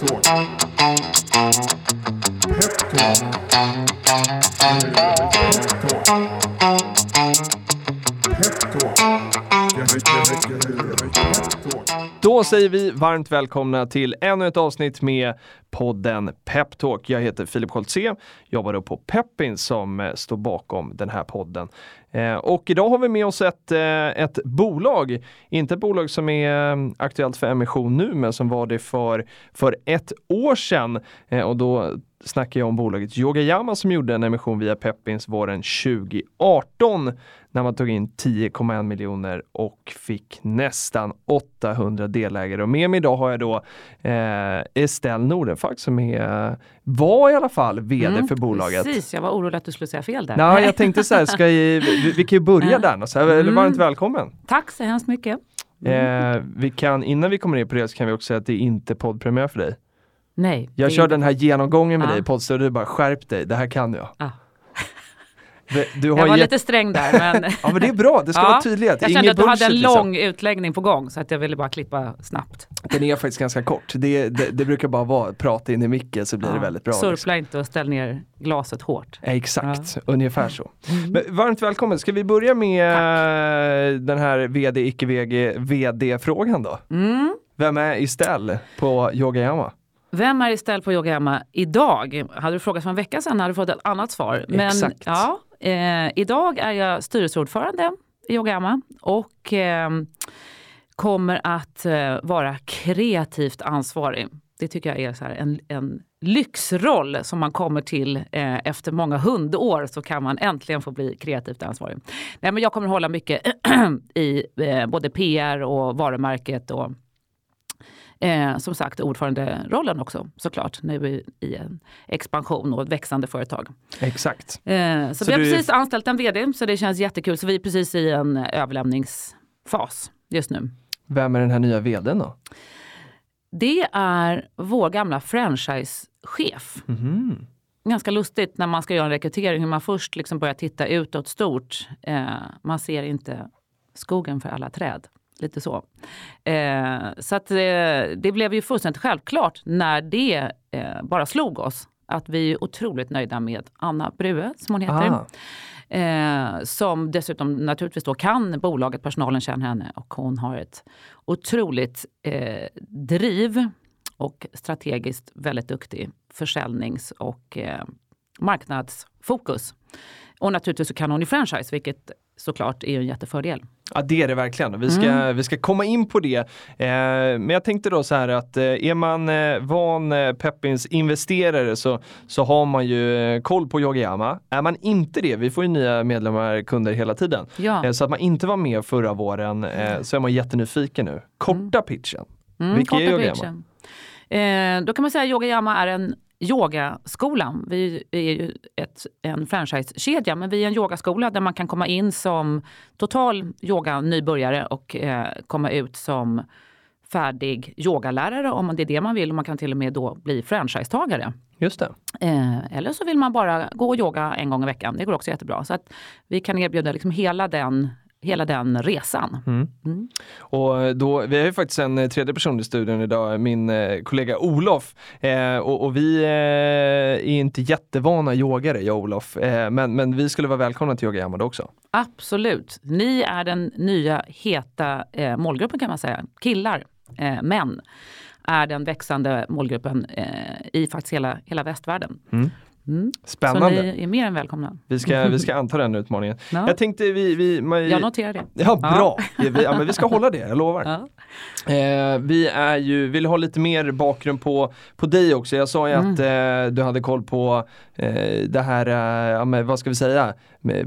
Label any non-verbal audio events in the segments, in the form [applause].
Peptalk. Peptalk. Då säger vi varmt välkomna till ännu ett avsnitt med podden Peptalk. Jag heter Filip Koltze, jobbar då på Peppin som står bakom den här podden. Eh, och idag har vi med oss ett, eh, ett bolag, inte ett bolag som är eh, aktuellt för emission nu, men som var det för, för ett år sedan. Eh, och då snackar jag om bolaget Yogayama som gjorde en emission via Peppins våren 2018 när man tog in 10,1 miljoner och fick nästan 800 delägare. Och med mig idag har jag då eh, Estelle Nordenfalk som är, var i alla fall VD Mm, för bolaget. Precis, jag var orolig att du skulle säga fel där. Nej, jag tänkte så här, ska [laughs] vi, vi, vi kan ju börja Ja. där. Så här, Mm. Varmt välkommen! Tack så hemskt mycket. Eh, vi kan, innan vi kommer in på det så kan vi också säga att det är inte poddpremiär för dig. Nej. Jag det kör inte- den här genomgången med Ja. dig i poddstöd och du bara skärp dig, det här kan jag. Ja. [laughs] Du har Jag var gett... lite sträng där men [laughs] Ja men det är bra, det ska [laughs] Ja, vara tydlighet. jag kände att du hade en bullshit, liksom. lång utläggning på gång så att jag ville bara klippa snabbt. Den är faktiskt ganska kort. Det, det, det brukar bara vara prata in i micken så blir det Ja, väldigt bra. liksom. Surfla inte och ställ ner glaset hårt. Ja, Exakt, ungefär så. Men varmt välkommen, ska vi börja med eh, den här VD, icke VD-frågan då? Mm. Vem är Estelle på Yogayama? Vem är istället på Yogayama idag? Hade du frågat för en vecka sedan hade du fått ett annat svar. Men Exakt. ja, eh, idag är jag styrelseordförande i Yogayama och eh, kommer att eh, vara kreativt ansvarig. Det tycker jag är så en, en lyxroll som man kommer till eh, efter många hundår så kan man äntligen få bli kreativt ansvarig. Nej, men jag kommer hålla mycket [clears throat] i eh, både PR och varumärket och Eh, som sagt ordföranderollen också såklart nu i, i en expansion och ett växande företag. Exakt. Eh, så, Så vi har du- precis anställt en vd så det känns jättekul. Så vi är precis i en överlämningsfas just nu. Vem är den här nya VDn då? Det är vår gamla franchisechef. Mhm. Ganska lustigt när man ska göra en rekrytering hur man först liksom börjar titta utåt stort. Eh, man ser inte skogen för alla träd. Lite så. Eh, så att, eh, det blev ju fullständigt självklart när det eh, bara slog oss att vi är otroligt nöjda med Anna Brue som hon heter. Ah, Eh, som dessutom naturligtvis då kan bolaget, personalen känner henne och hon har ett otroligt eh, driv och strategiskt väldigt duktig försäljnings och eh, marknadsfokus. Och naturligtvis så kan hon i franchise, vilket såklart är ju en jättefördel. Ja det är det verkligen. Vi ska, Mm. vi ska komma in på det. Eh, men jag tänkte då så här att eh, är man eh, van eh, Peppins investerare så, så har man ju eh, koll på Yogayama. Är man inte det, vi får ju nya medlemmar, kunder hela tiden. Ja. Eh, så att man inte var med förra våren så är man jättenyfiken nu. Korta pitchen. Mm, Vilka är korta Yogayama? pitchen. Då kan man säga att Yogayama är en yogaskola. Vi är ju ett, en franchisekedja men vi är en yogaskola där man kan komma in som total yoga nybörjare och eh, komma ut som färdig yogalärare om det är det man vill. Och man kan till och med då bli franchisetagare. Just det. Eh, eller så vill man bara gå och yoga en gång i veckan. Det går också jättebra. Så att vi kan erbjuda liksom hela, den, hela den resan. Mm. Och då, vi har ju faktiskt en eh, tredje person i studion idag, min eh, kollega Olof. Eh, och, och vi eh, är inte jättevana yogare, jag och Olof. Eh, men, men vi skulle vara välkomna till Yogayama då också. Absolut. Ni är den nya heta eh, målgruppen kan man säga. Killar, eh, män är den växande målgruppen eh, i faktiskt hela, hela västvärlden. Mm. Mm. Så Spännande. ni är mer än välkomna. Vi ska, vi ska [laughs] anta den utmaningen. Ja. Jag tänkte vi... vi man, Jag noterar det. Ja, bra! Vi, ja, men vi ska [laughs] hålla det, jag lovar. Ja. Eh, vi är ju, vill ha lite mer bakgrund på, på dig också. Jag sa ju Mm. att eh, du hade koll på eh, det här, eh, ja, men vad ska vi säga,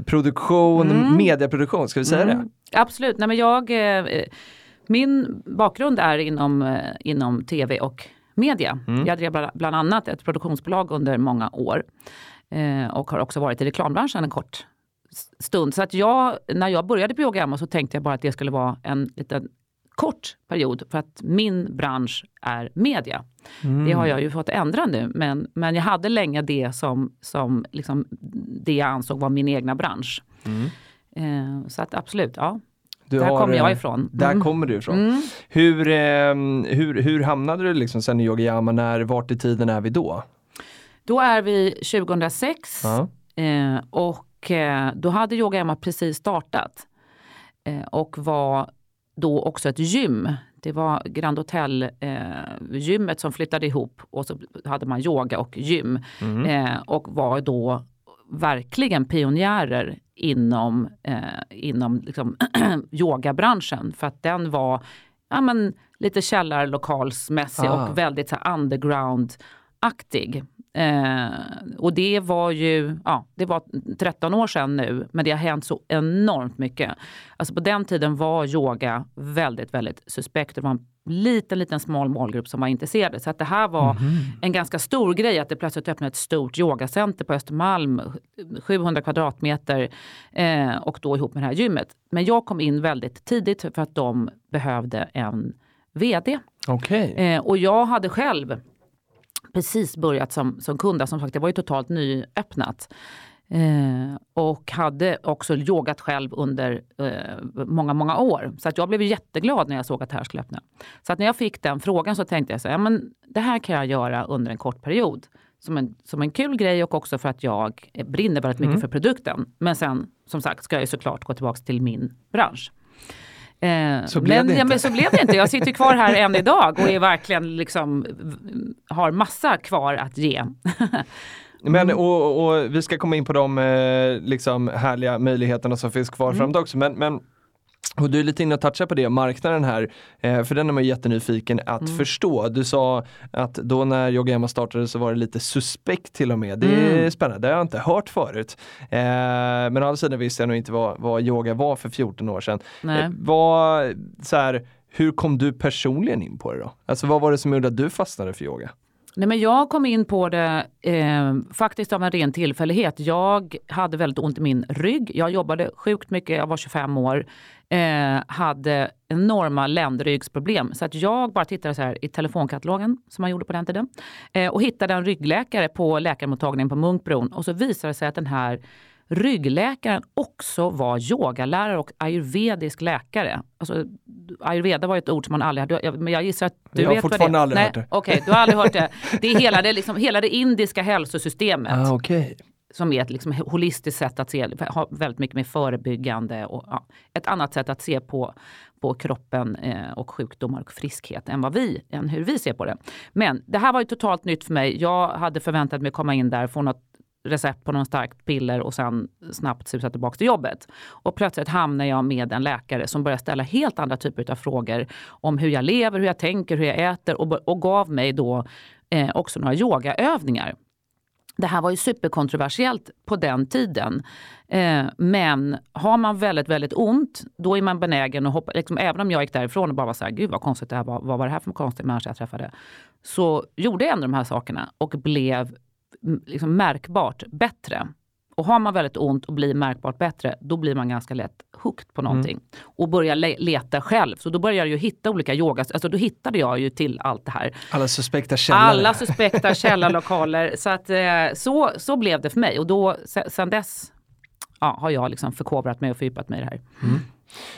produktion, Mm. medieproduktion, ska vi säga det? Mm. Absolut. Nej, men jag, eh, min bakgrund är inom, eh, inom tv och media. Mm. Jag drev bla- bland annat ett produktionsbolag under många år. Eh, och har också varit i reklambranschen en kort stund. Så att jag, när jag började på Yogayama så tänkte jag bara att det skulle vara en liten kort period för att min bransch är media. Mm. Det har jag ju fått ändra nu men, men jag hade länge det som, som liksom det jag ansåg var min egna bransch. Mm. Eh, så att absolut, ja. Du Där har, kommer jag ifrån. Där Mm. kommer du ifrån. Mm. Hur, eh, hur, hur hamnade du liksom sen i yogayama? När, vart i tiden är vi då? Då är vi 2006 Ja. eh, och eh, då hade Yoga Emma precis startat eh, och var då också ett gym. Det var Grand Hotel eh, gymmet som flyttade ihop och så hade man yoga och gym Mm. eh, och var då verkligen pionjärer inom, eh, inom liksom, [clears throat] yogabranschen för att den var ja, men, lite källarlokalsmässig Ah. och väldigt så underground-aktig. Eh, och det var ju ja, det var 13 år sedan nu, men det har hänt så enormt mycket. Alltså på den tiden var yoga väldigt, väldigt suspekt. Det var en liten, liten smal målgrupp som var intresserade. Så att det här var en ganska stor grej att det plötsligt öppnade ett stort yogacenter på Östermalm, 700 kvadratmeter eh, och då ihop med det här gymmet. Men jag kom in väldigt tidigt för att de behövde en VD. Okej. Eh, och jag hade själv precis börjat som, som kund. Som sagt, det var ju totalt nyöppnat. Eh, och hade också yogat själv under eh, många, många år. Så att jag blev jätteglad när jag såg att det här skulle öppna. Så att när jag fick den frågan så tänkte jag så här, ja, men det här kan jag göra under en kort period. Som en, som en kul grej och också för att jag brinner väldigt mycket för produkten. Men sen som sagt ska jag ju såklart gå tillbaka till min bransch. Eh, Så blev men, det ja, men så blev det inte. Jag sitter kvar här än idag och är verkligen liksom, har massa kvar att ge. [laughs] Men Mm. och, och vi ska komma in på de eh, liksom härliga möjligheterna som finns kvar Mm. framåt också. Men, men och du är lite inne och touchar på det, marknaden här, eh, för den är man jättenyfiken att Mm. förstå. Du sa att då när Yogayama startade så var det lite suspekt till och med. Det är Mm. spännande, det har jag inte hört förut. Eh, men å andra sidan visste jag nog inte vad, vad yoga var för 14 år sedan. Nej. Eh, vad, så här, hur kom du personligen in på det då? Alltså vad var det som gjorde att du fastnade för yoga? Nej, men jag kom in på det eh, faktiskt av en ren tillfällighet. Jag hade väldigt ont i min rygg. Jag jobbade sjukt mycket, jag var 25 år. Eh, hade enorma ländryggsproblem. Så att jag bara tittade så här i telefonkatalogen som man gjorde på den tiden. Eh, och hittade en ryggläkare på läkarmottagningen på Munkbron. Och så visade det sig att den här ryggläkaren också var yogalärare och ayurvedisk läkare. Alltså, ayurveda var ett ord som man aldrig hade, jag- men jag gissar att du Jag har vet vad det är. fortfarande aldrig Nej, hört det. Okej, du har aldrig hört det. Det är hela det, liksom, hela det indiska hälsosystemet Ah, Okej. som är ett liksom, holistiskt sätt att se, har väldigt mycket med förebyggande och ja, ett annat sätt att se på, på kroppen eh, och sjukdomar och friskhet än vad vi, än hur vi ser på det. Men det här var ju totalt nytt för mig. Jag hade förväntat mig komma in där, få något recept på någon starkt piller och sen snabbt susa tillbaka till jobbet. Och plötsligt hamnar jag med en läkare som börjar ställa helt andra typer av frågor om hur jag lever, hur jag tänker, hur jag äter och, och gav mig då eh, också några yogaövningar. Det här var ju superkontroversiellt på den tiden. Eh, men har man väldigt, väldigt ont, då är man benägen att hoppa. Liksom, även om jag gick därifrån och bara var så här, gud vad konstigt det här var. Vad var det här för konstig människa jag träffade? Så gjorde jag ändå de här sakerna och blev liksom, märkbart bättre. Och har man väldigt ont och blir märkbart bättre, då blir man ganska lätt hooked på någonting. Och börjar le- leta själv. Så då började jag ju hitta olika yogas, alltså då hittade jag ju till allt det här. Alla suspekta källare. Alla suspekta källarlokaler. Så, att, eh, så, så blev det för mig. Och då, se- sen dess ja, har jag liksom förkovrat mig och fördjupat mig i det här.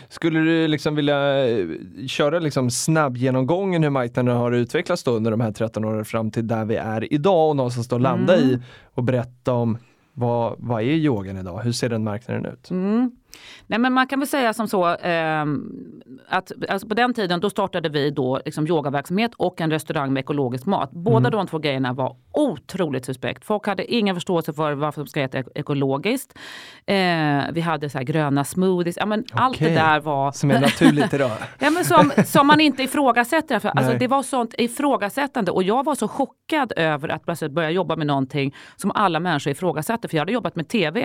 Skulle du liksom vilja eh, köra liksom snabbgenomgången hur marknaden har utvecklats då under de här 13 åren fram till där vi är idag och någonstans då landa Mm. i och berätta om vad, vad är yogan idag? Hur ser den marknaden ut? Mm. Nej, men man kan väl säga som så ehm, att alltså på den tiden då startade vi då liksom yogaverksamhet och en restaurang med ekologisk mat. Båda de två grejerna var otroligt suspekt. Folk hade ingen förståelse för varför de ska äta ek- ekologiskt. Eh, vi hade så gröna smoothies. Ja, men Allt det där var Som är naturligt idag. [laughs] Ja, men som, som man inte ifrågasätter. Alltså, Nej. det var sånt ifrågasättande och jag var så chockad över att plötsligt börja jobba med någonting som alla människor ifrågasatte. För jag hade jobbat med tv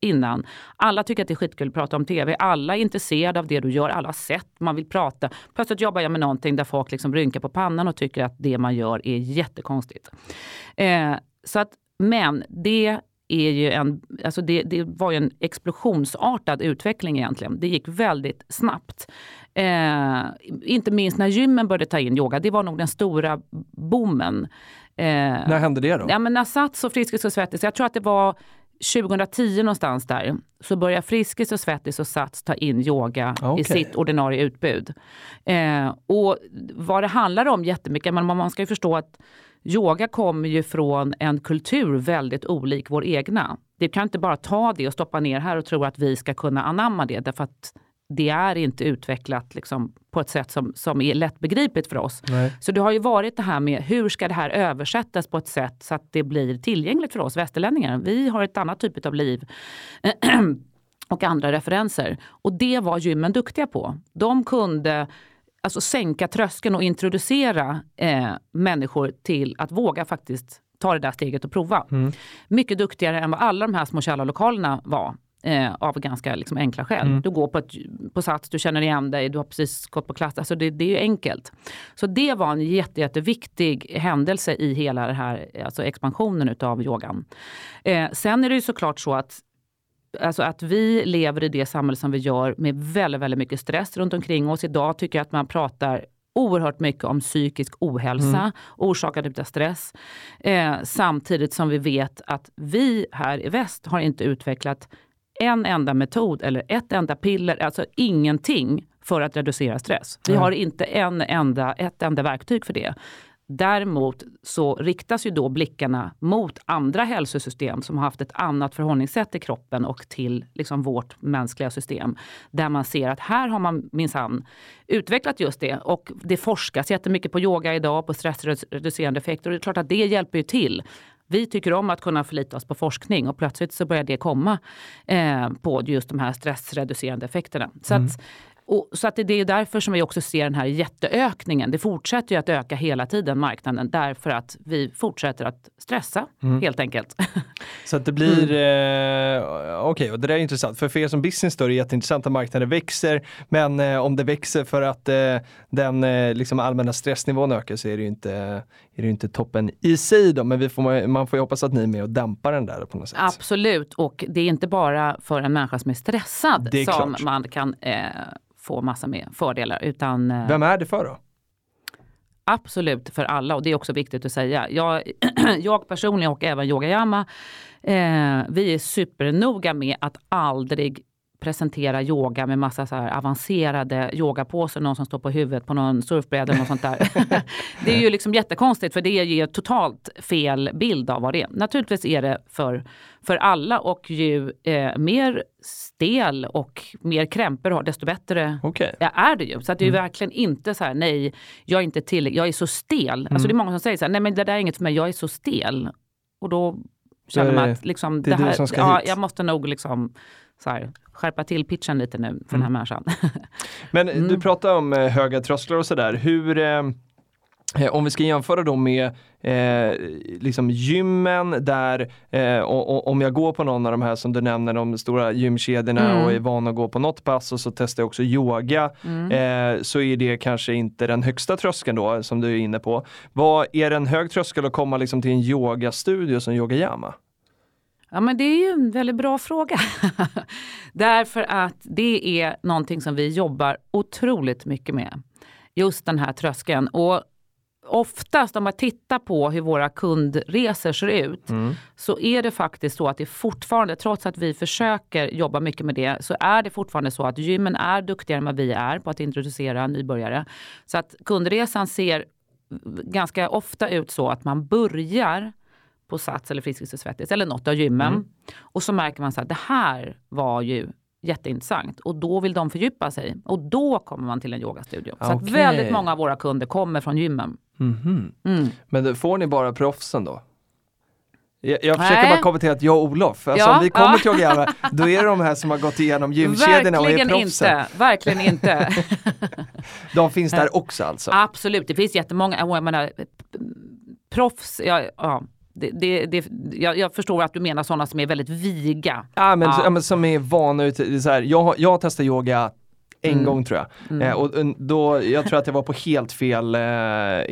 innan. Alla tycker att det är skitkul att prata om tv. Alla är intresserade av det du gör. Alla har sett, man vill prata. Plötsligt jobbar jag med någonting där folk liksom rynkar på pannan och tycker att det man gör är jättekonstigt. Eh, så att, men det är ju en, alltså det, det var ju en explosionsartad utveckling egentligen. Det gick väldigt snabbt. Eh, inte minst när gymmen började ta in yoga. Det var nog den stora boomen. Eh, När hände det då? Ja, men när Sats och Friskis och Svettis, jag tror att det var 2010 någonstans där så börjar Friskis och Svettis och Sats ta in yoga Okej. i sitt ordinarie utbud. Eh, och vad det handlar om jättemycket, men man ska ju förstå att yoga kommer ju från en kultur väldigt olik vår egna. Vi kan inte bara ta det och stoppa ner här och tro att vi ska kunna anamma det därför att det är inte utvecklat liksom, på ett sätt som, som är lättbegripligt för oss. Nej. Så det har ju varit det här med hur ska det här översättas på ett sätt så att det blir tillgängligt för oss västerlänningar. Vi har ett annat typ av liv [clears throat] och andra referenser. Och det var gymmen duktiga på. De kunde alltså sänka tröskeln och introducera eh, människor till att våga faktiskt ta det där steget och prova. Mycket duktigare än vad alla de här små källarlokalerna var. Eh, av ganska liksom, enkla skäl. Du går på, ett, på Sats, du känner igen dig, du har precis gått på klass. Alltså det, det är ju enkelt. Så det var en jätte, jätteviktig händelse i hela den här alltså expansionen utav yogan. Eh, sen är det ju såklart så att Alltså att vi lever i det samhälle som vi gör med väldigt, väldigt mycket stress runt omkring oss. Idag tycker jag att man pratar oerhört mycket om psykisk ohälsa orsakad av stress. Eh, samtidigt som vi vet att vi här i väst har inte utvecklat en enda metod eller ett enda piller, alltså ingenting för att reducera stress. Vi har inte en enda, ett enda verktyg för det. Däremot så riktas ju då blickarna mot andra hälsosystem som har haft ett annat förhållningssätt till kroppen och till liksom vårt mänskliga system. Där man ser att här har man minsann utvecklat just det. Och det forskas jättemycket på yoga idag, på stressreducerande effekter. Och det är klart att det hjälper ju till. Vi tycker om att kunna förlita oss på forskning och plötsligt så börjar det komma eh, på just de här stressreducerande effekterna. Så att, mm och, så att det, är därför som vi också ser den här jätteökningen. Det fortsätter ju att öka hela tiden, marknaden, därför att vi fortsätter att stressa helt enkelt. [laughs] Så att det blir, Mm. eh, okej, och det där är intressant. För för er som business då är det jätteintressant att marknaden växer, men eh, om det växer för att eh, den eh, liksom allmänna stressnivån ökar så är det ju inte, är det inte toppen i sig då, men vi får, man får ju hoppas att ni är med och dämpar den där på något sätt. Absolut, och det är inte bara för en människa som är stressad är som klart. man kan eh, få massa med fördelar. Utan, eh, Vem är det för då? Absolut för alla och det är också viktigt att säga. Jag, [clears throat] jag personligen och även Yogayama, eh, vi är supernoga med att aldrig presentera yoga med massa så här avancerade yogapåsar, någon som står på huvudet på någon surfbräda eller något sånt där. [laughs] det är ju liksom jättekonstigt för det ger totalt fel bild av vad det är. Naturligtvis är det för, för alla och ju eh, mer stel och mer krämpor har desto bättre. Ja, är det ju. Så det är Mm. verkligen inte så här, nej, jag är inte till, jag är så stel. Mm. Alltså det är många som säger så här, nej men det där är inget för mig, jag är så stel. Och då känner man det- att liksom, det det här, ska ja, hit. jag måste nog liksom så här, skärpa till pitchen lite nu för den Mm. här människan. [laughs] Men Mm. du pratar om eh, höga trösklar och sådär. Hur, eh, eh, om vi ska jämföra då med eh, liksom gymmen där, eh, och, och, om jag går på någon av de här som du nämner, de stora gymkedjorna Mm. och är van att gå på något pass och så testar jag också yoga, Mm. eh, så är det kanske inte den högsta tröskeln då som du är inne på. Vad Är det en hög tröskel att komma liksom till en yogastudio som Yogayama? Ja men det är ju en väldigt bra fråga. [laughs] Därför att det är någonting som vi jobbar otroligt mycket med. Just den här tröskeln. Och oftast om man tittar på hur våra kundresor ser ut så är det faktiskt så att det fortfarande, trots att vi försöker jobba mycket med det, så är det fortfarande så att gymmen är duktigare än vad vi är på att introducera nybörjare. Så att kundresan ser ganska ofta ut så att man börjar på Sats eller Friskis och Svettis eller något av gymmen. Och så märker man så att det här var ju jätteintressant och då vill de fördjupa sig och då kommer man till en yogastudio. Så att väldigt många av våra kunder kommer från gymmen. Mhm. Mm. Men får ni bara proffsen då? Jag, jag försöker Nej. bara komma till att jag och Olof, alltså Ja, om vi kommer ja. till Yogayama, [laughs] då är det de här som har gått igenom gymkedjorna och är Verkligen proffsen. inte, verkligen inte. [laughs] De finns där också alltså? Absolut, det finns jättemånga, jag menar, proffs, ja, ja, det, det, det, jag, jag förstår att du menar sådana som är väldigt viga. Ja men, Ja. men som är vana ute, så här, jag, jag har testat yoga en Mm. gång tror jag. Eh, och och då, jag tror att jag var på helt fel, eh,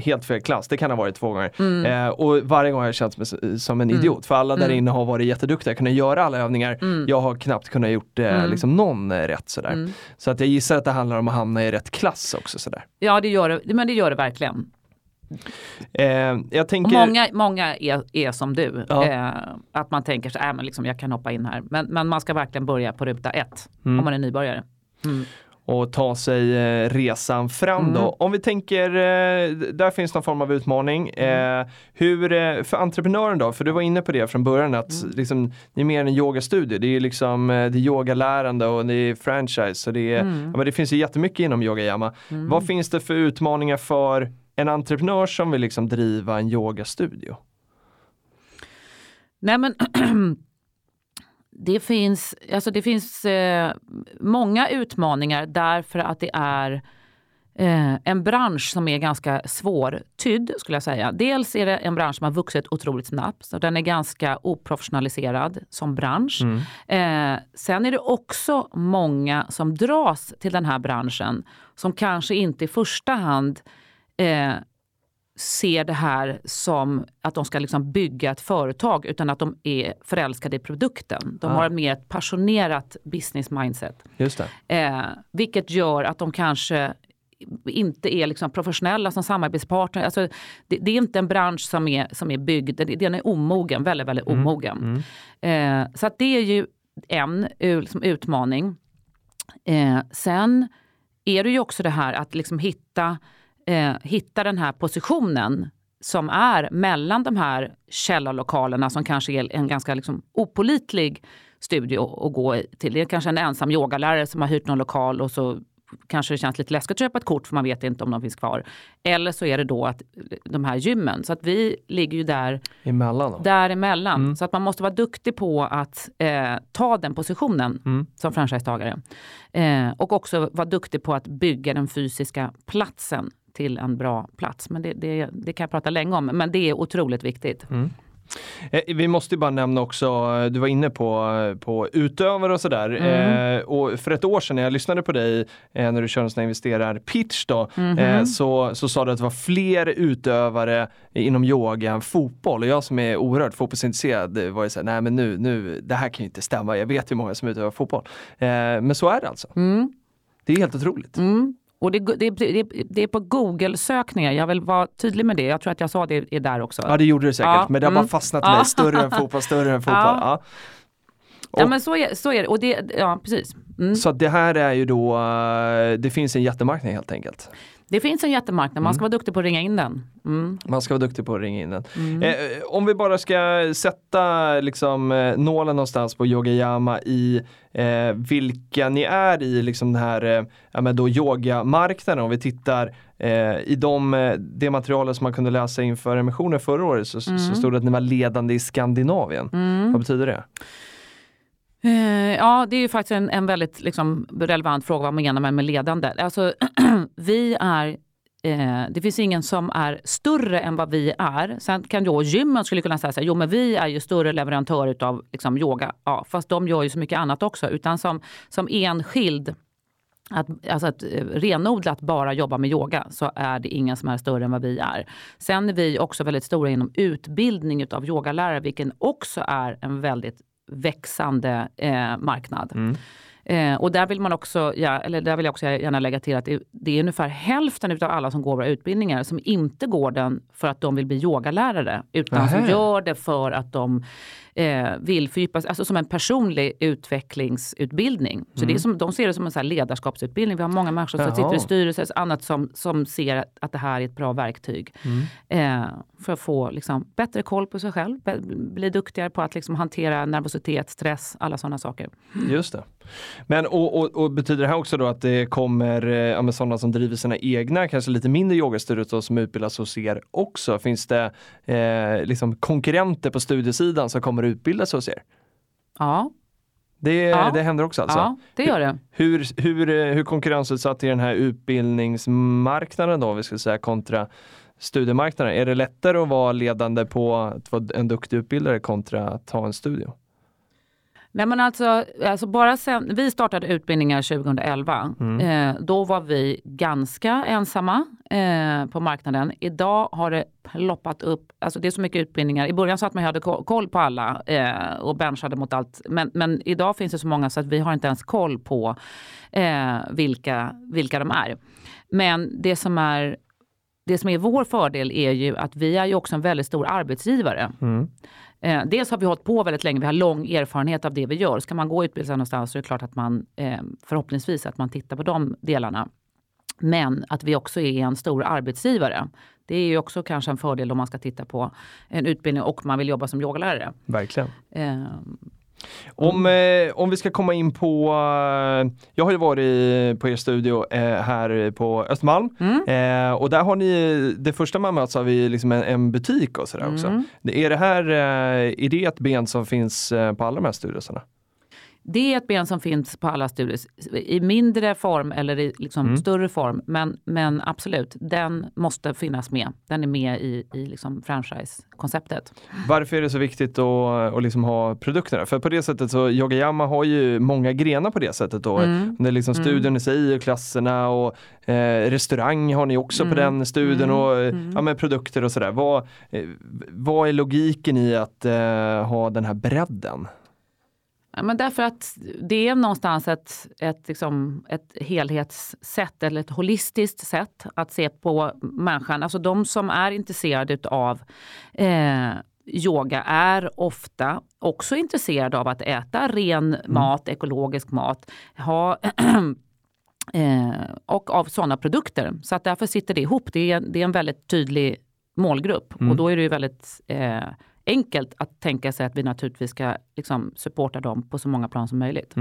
helt fel klass, det kan ha varit två gånger. Mm. Eh, och varje gång har jag känt mig som en idiot, för alla där Mm. inne har varit jätteduktiga, kunnat göra alla övningar. Jag har knappt kunnat gjort eh, Mm. liksom någon eh, rätt sådär. Mm. Så att jag gissar att det handlar om att hamna i rätt klass också sådär. Ja, det gör det, men det gör det verkligen. Eh, jag Och tänker... många många är, är som du. Ja. Eh, att man tänker så här, men liksom, jag kan hoppa in här. Men, men man ska verkligen börja på ruta ett Mm. om man är nybörjare. och ta sig eh, resan fram Mm. då. Om vi tänker, eh, där finns någon form av utmaning. Mm. Eh, hur, eh, för entreprenören då, för du var inne på det från början att Mm. liksom, det är mer än en yogastudio. Det är liksom det är yogalärande och det är franchise. Och det, är, Mm. ja, men det finns ju jättemycket inom Yogayama. Vad finns det för utmaningar för en entreprenör som vill liksom driva en yogastudio? Nej men [clears throat] det finns, alltså det finns eh, många utmaningar därför att det är eh, en bransch som är ganska svårtydd skulle jag säga. Dels är det en bransch som har vuxit otroligt snabbt så den är ganska oprofessionaliserad som bransch. Eh, sen är det också många som dras till den här branschen som kanske inte i första hand eh, ser det här som att de ska liksom bygga ett företag utan att de är förälskade i produkten. De Ah. har mer ett passionerat business mindset. Just det. Eh, vilket gör att de kanske inte är liksom professionella som samarbetspartner. Alltså, det, det är inte en bransch som är, som är byggd, den- är omogen, väldigt, väldigt omogen. Eh, så det är ju en liksom, utmaning. Eh, sen är det ju också det här att liksom hitta, eh, hitta den här positionen som är mellan de här källarlokalerna som kanske är en ganska liksom opolitlig studio att gå till. Det är kanske en ensam yogalärare som har hyrt någon lokal och så kanske det känns lite läskigt att köpa ett kort för man vet inte om de finns kvar. Eller så är det då att de här gymmen. Så att vi ligger ju där Emellan då. däremellan. Så att man måste vara duktig på att eh, ta den positionen som franchisetagare. Eh, och också vara duktig på att bygga den fysiska platsen till en bra plats. Men det, det, det kan jag prata länge om, men det är otroligt viktigt. Eh, vi måste ju bara nämna också, eh, du var inne på, eh, på utövare och sådär. Mm. Eh, och för ett år sedan när jag lyssnade på dig eh, när du körde en sån investerar-pitch då, Mhm. eh, så, så sa du att det var fler utövare inom yoga än fotboll. Och jag som är oerhört fotbollsintresserad var ju såhär, nej men nu, nu, det här kan ju inte stämma. Jag vet hur många som utövar fotboll. Men så är det alltså. Det är helt otroligt. Mm. Och det, det, det, det är på Google-sökningar, jag vill vara tydlig med det. Jag tror att jag sa det är där också. Ja det gjorde det säkert, Ja, men det har mm. bara fastnat i Ja. mig. Större än fotboll, större än fotboll. Ja. Ja. ja men så är, så är det. Och det, ja, precis. Mm. Så det här är ju då, eh, det finns en jättemarknad helt enkelt. Det finns en jättemarknad, man ska vara duktig på att ringa in den. Mm. Man ska vara duktig på att ringa in den. Eh, om vi bara ska sätta liksom, eh, nålen någonstans på Yogayama i eh, vilka ni är i liksom den här eh, ja, men då yogamarknaden. Om vi tittar eh, i de, eh, det materialet som man kunde läsa inför emissionen förra året så, så stod det att ni var ledande i Skandinavien. Vad betyder det? Eh, ja, det är ju faktiskt en, en väldigt liksom, relevant fråga. Vad menar man med ledande? Alltså, [clears throat] vi är eh, det finns ingen som är större än vad vi är. Sen kan då gymmen skulle kunna säga så här, jo men vi är ju större leverantör utav liksom, yoga. Ja, fast de gör ju så mycket annat också. Utan som, som enskild att, alltså att eh, renodlat bara jobba med yoga så är det ingen som är större än vad vi är. Sen är vi också väldigt stora inom utbildning utav yogalärare vilken också är en väldigt växande eh, marknad. Mm. Eh, och där vill man också, ja, eller där vill jag också gärna lägga till att det, det är ungefär hälften av alla som går våra utbildningar som inte går den för att de vill bli yogalärare utan som Nähä. gör det för att de eh, vill fördjupa sig, alltså som en personlig utvecklingsutbildning. Så det är som, de ser det som en så ledarskapsutbildning. Vi har många människor som Jaha. sitter i styrelser och annat som, som ser att det här är ett bra verktyg. Eh, för att få liksom, bättre koll på sig själv, bli duktigare på att liksom, hantera nervositet, stress, alla sådana saker. Just det. Men och, och, och betyder det här också då att det kommer eh, ja, sådana som driver sina egna, kanske lite mindre yogastudios då, som utbildas hos er också? Finns det eh, liksom konkurrenter på studiesidan som kommer utbildas hos er? Ja, Det, Ja. det händer också alltså? ja det gör det. Hur, hur, eh, hur konkurrensutsatt är den här utbildningsmarknaden då, vi ska säga, kontra studiemarknaden? Är det lättare att vara ledande på att vara en duktig utbildare kontra att ha en studio? Nej, men alltså, alltså bara sen, vi startade utbildningar 2011. Eh, då var vi ganska ensamma eh, på marknaden. Idag har det ploppat upp, alltså det är så mycket utbildningar. I början så att man hade ko- koll på alla eh, och benchade mot allt. Men, men idag finns det så många så att vi har inte ens koll på eh, vilka, vilka de är. Men det som är det som är vår fördel är ju att vi är ju också en väldigt stor arbetsgivare. Mm. Eh, dels har vi hållit på väldigt länge, vi har lång erfarenhet av det vi gör. Ska man gå utbildning någonstans så är det klart att man eh, förhoppningsvis att man tittar på de delarna. Men att vi också är en stor arbetsgivare. Det är ju också kanske en fördel om man ska titta på en utbildning och man vill jobba som yogalärare. Verkligen. Eh, Om, eh, om vi ska komma in på, eh, jag har ju varit på er studio eh, här på Östermalm eh, och där har ni, det första man möts av är liksom en, en butik och sådär också. Är det här, eh, är det ett ben som finns eh, på alla de här studierna? Det är ett ben som finns på alla studier i mindre form eller i liksom större form. Men, men absolut, den måste finnas med. Den är med i, i liksom franchise-konceptet. Varför är det så viktigt att, att liksom ha produkterna? För på det sättet så Yogayama har ju många grenar på det sättet. Då. Det är liksom studion i sig och klasserna och eh, restaurang har ni också på den studien och eh, ja, men produkter och sådär. Vad, eh, vad är logiken i att eh, ha den här bredden? Ja, men därför att det är någonstans ett, ett, liksom, ett helhetssätt eller ett holistiskt sätt att se på människan. Alltså de som är intresserade av eh, yoga är ofta också intresserade av att äta ren mat, ekologisk mat. Ha [clears throat] eh, och av sådana produkter. Så att därför sitter det ihop. Det är, det är en väldigt tydlig målgrupp och då är det ju väldigt eh, enkelt att tänka sig att vi naturligtvis ska liksom, supporta dem på så många plan som möjligt.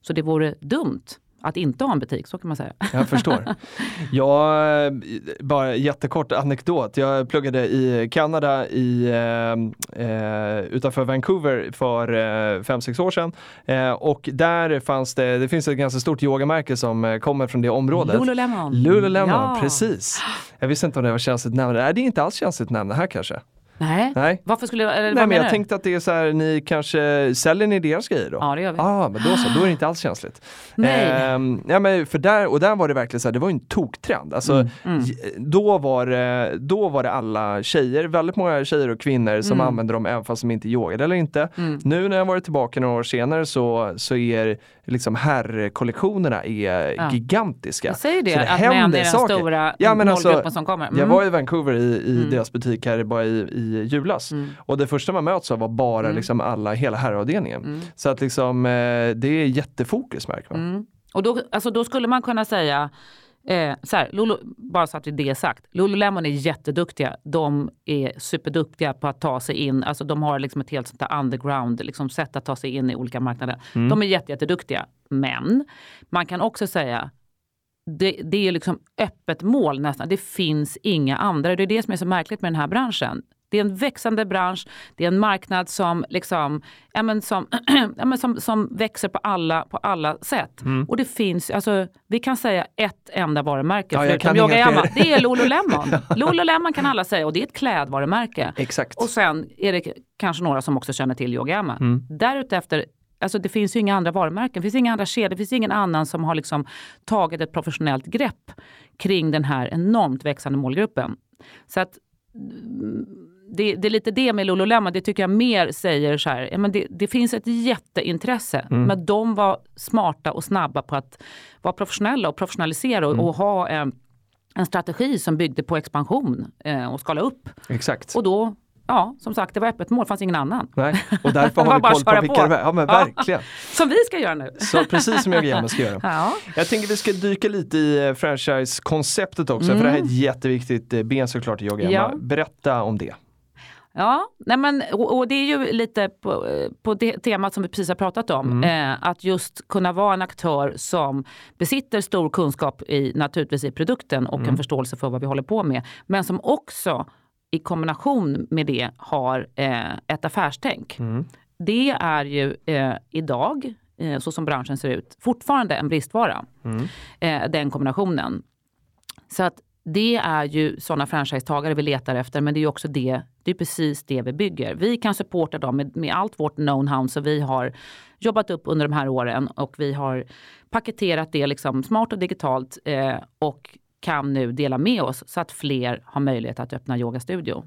Så det vore dumt att inte ha en butik, så kan man säga. Jag förstår. [laughs] Jag, bara jättekort anekdot. Jag pluggade i Kanada i, eh, eh, utanför Vancouver för eh, fem sex år sedan. Eh, och där fanns det, det finns ett ganska stort yogamärke som eh, kommer från det området. Lululemon. Lululemon, Ja. precis. Jag visste inte om det var känsligt nämn. Nej, det är inte alls känsligt nämn här kanske. Nej. Nej. Varför skulle eller, Nej vad men jag du? tänkte att det är så här, ni kanske, säljer ni deras grejer då? Ja, det gör vi. Ja, ah, men då så, då är det inte alls känsligt. Nej. Ehm, ja, men för där, och där var det verkligen så här, det var ju en toktrend. Alltså, Mm, j- Då, var det, då var det alla tjejer, väldigt många tjejer och kvinnor som Mm. använde dem även fast de inte yogade eller inte. Nu när jag varit tillbaka några år senare så, så är liksom herrkollektionerna är Ja. gigantiska. Jag säger det, Så att män är den saker. stora Ja, men alltså, som kommer. Jag Mm. var i Vancouver i, i deras butik här bara i, i julas och det första man möts av var bara liksom alla, hela herravdelningen. Så att liksom eh, det är jättefokus märker man. Och då, alltså då skulle man kunna säga, eh, så här, Lulu, bara så att det är sagt, Lululemon är jätteduktiga. De är superduktiga på att ta sig in, alltså de har liksom ett helt sånt där underground liksom sätt att ta sig in i olika marknader. De är jätte, jätteduktiga. Men man kan också säga, det, det är liksom öppet mål nästan. Det finns inga andra. Det är det som är så märkligt med den här branschen. Det är en växande bransch, det är en marknad som, liksom, ja, men som, [clears throat] ja, men som, som växer på alla, på alla sätt. Mm. Och det finns, alltså, vi kan säga ett enda varumärke Ja, förutom kan inga Yoga Yama. fler. Det är Lululemon. [laughs] Lululemon kan alla säga och det är ett klädvarumärke. Exakt. Och sen är det kanske några som också känner till Yoga Yama. Mm. Därutefter, alltså det finns ju inga andra varumärken, det finns inga andra kedjor, det finns ingen annan som har liksom tagit ett professionellt grepp kring den här enormt växande målgruppen. Så att det, det är lite det med Lululemon, det tycker jag mer säger så här, ja, men det, det finns ett jätteintresse, men de var smarta och snabba på att vara professionella och professionalisera och, och ha en, en strategi som byggde på expansion eh, och skala upp. Exakt. Och då, ja, som sagt, det var öppet mål, fanns ingen annan. Nej. Och [laughs] därför har vi koll på vilka på. är. Ja men Ja. verkligen. [laughs] Som vi ska göra nu. Så precis som Yogayama ska göra. [laughs] Ja. Jag tänker vi ska dyka lite i eh, franchise-konceptet också, för det här är ett jätteviktigt eh, ben såklart i Yogayama. Ja. Berätta om det. Ja, nej men, och, och det är ju lite på, eh, på det temat som vi precis har pratat om. Eh, att just kunna vara en aktör som besitter stor kunskap i, naturligtvis i produkten och en förståelse för vad vi håller på med. Men som också i kombination med det har eh, ett affärstänk. Det är ju eh, idag, eh, så som branschen ser ut, fortfarande en bristvara. Eh, den kombinationen. Så att det är ju sådana franchisetagare vi letar efter men det är ju också det, det är precis det vi bygger. Vi kan supporta dem med, med allt vårt know-how som vi har jobbat upp under de här åren och vi har paketerat det liksom smart och digitalt eh, och kan nu dela med oss så att fler har möjlighet att öppna yogastudio.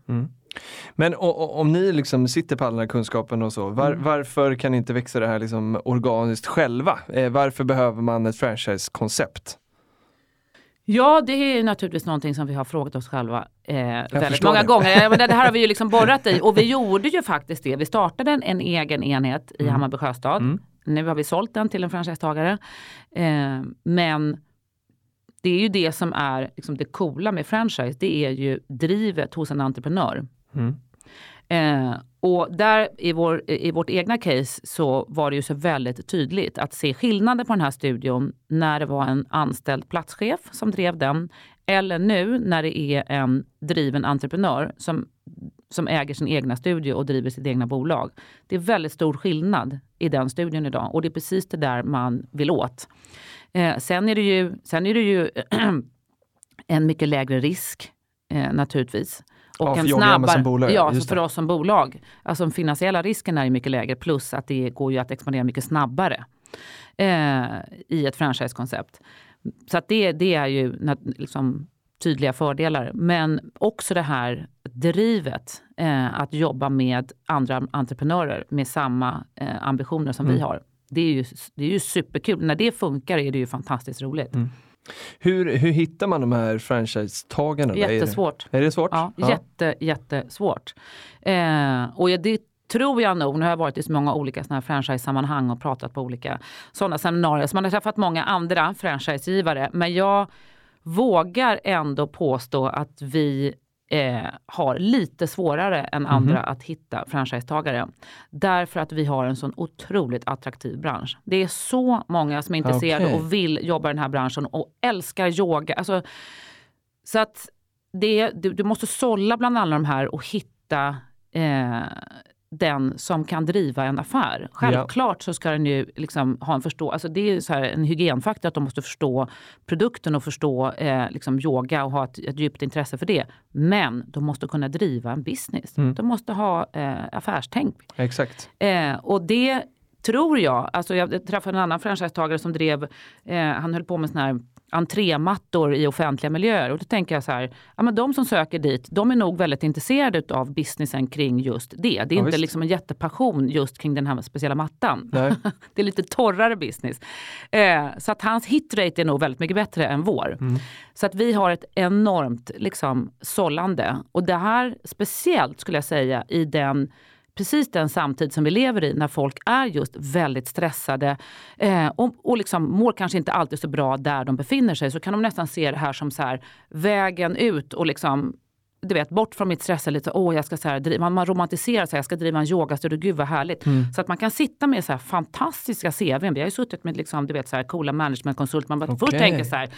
Men o- o- om ni liksom sitter på all den här kunskapen och så, var, varför kan ni inte växa det här liksom organiskt själva? Eh, varför behöver man ett franchise-koncept? Ja, det är naturligtvis någonting som vi har frågat oss själva eh, väldigt många det. gånger. Ja, men Det här har vi ju liksom [laughs] borrat i och vi gjorde ju faktiskt det. Vi startade en, en egen enhet i Hammarby sjöstad. Mm. Nu har vi sålt den till en franchisetagare. Eh, men det är ju det som är liksom det coola med franchise. Det är ju drivet hos en entreprenör. Mm. Eh, och där i, vår, i vårt egna case så var det ju så väldigt tydligt att se skillnader på den här studion när det var en anställd platschef som drev den eller nu när det är en driven entreprenör som, som äger sin egna studio och driver sitt egna bolag. Det är väldigt stor skillnad i den studion idag och det är precis det där man vill åt. Eh, sen är det ju, sen är det ju [clears throat] en mycket lägre risk eh, naturligtvis. Och Ja, för en som snabbare, bolag, ja, just för det. oss som bolag. Alltså den finansiella risken är mycket lägre plus att det går ju att expandera mycket snabbare eh, i ett franchisekoncept. Så att det, det är ju liksom, tydliga fördelar. Men också det här drivet eh, att jobba med andra entreprenörer med samma eh, ambitioner som Mm. vi har. Det är, ju, det är ju superkul. När det funkar är det ju fantastiskt roligt. Mm. Hur, hur hittar man de här franchise-tagarna? då? Är det- Jättesvårt. Är det svårt? Ja, jätte, jättesvårt. Eh, och det tror jag nog, nu har jag varit i så många olika såna här franchise-sammanhang och pratat på olika sådana seminarier, så man har träffat många andra franchisegivare, men jag vågar ändå påstå att vi eh, har lite svårare än andra att hitta franchisetagare. Därför att vi har en sån otroligt attraktiv bransch. Det är så många som är intresserade Okej. och vill jobba i den här branschen och älskar yoga. Alltså, så att det, du, du måste sålla bland alla de här och hitta eh, den som kan driva en affär. Självklart så ska den ju liksom ha en förstå, alltså det är så här en hygienfaktor att de måste förstå produkten och förstå eh, liksom yoga och ha ett, ett djupt intresse för det. Men de måste kunna driva en business. Mm. De måste ha eh, affärstänk. Exakt. Eh, och det tror jag, alltså jag träffade en annan franchisetagare som drev, eh, han höll på med såna här entrémattor i offentliga miljöer. Och då tänker jag så här, ja, men de som söker dit, de är nog väldigt intresserade av businessen kring just det. Det är Ja, inte visst. liksom en jättepassion just kring den här speciella mattan. [laughs] Det är lite torrare business. Eh, så att hans hitrate är nog väldigt mycket bättre än vår. Mm. Så att vi har ett enormt liksom, sållande. Och det här speciellt skulle jag säga i den precis den samtid som vi lever i när folk är just väldigt stressade eh, och, och liksom mår kanske inte alltid så bra där de befinner sig så kan de nästan se det här som så här, vägen ut och liksom du vet, bort från mitt stress, lite, åh, jag ska så här, driva, man, man romantiserar sig, jag ska driva en yogastudio, gud vad härligt. Så att man kan sitta med så här fantastiska CVn. Vi har ju suttit med liksom, du vet, så här, coola managementkonsulter, man bara först Okej. tänker så här,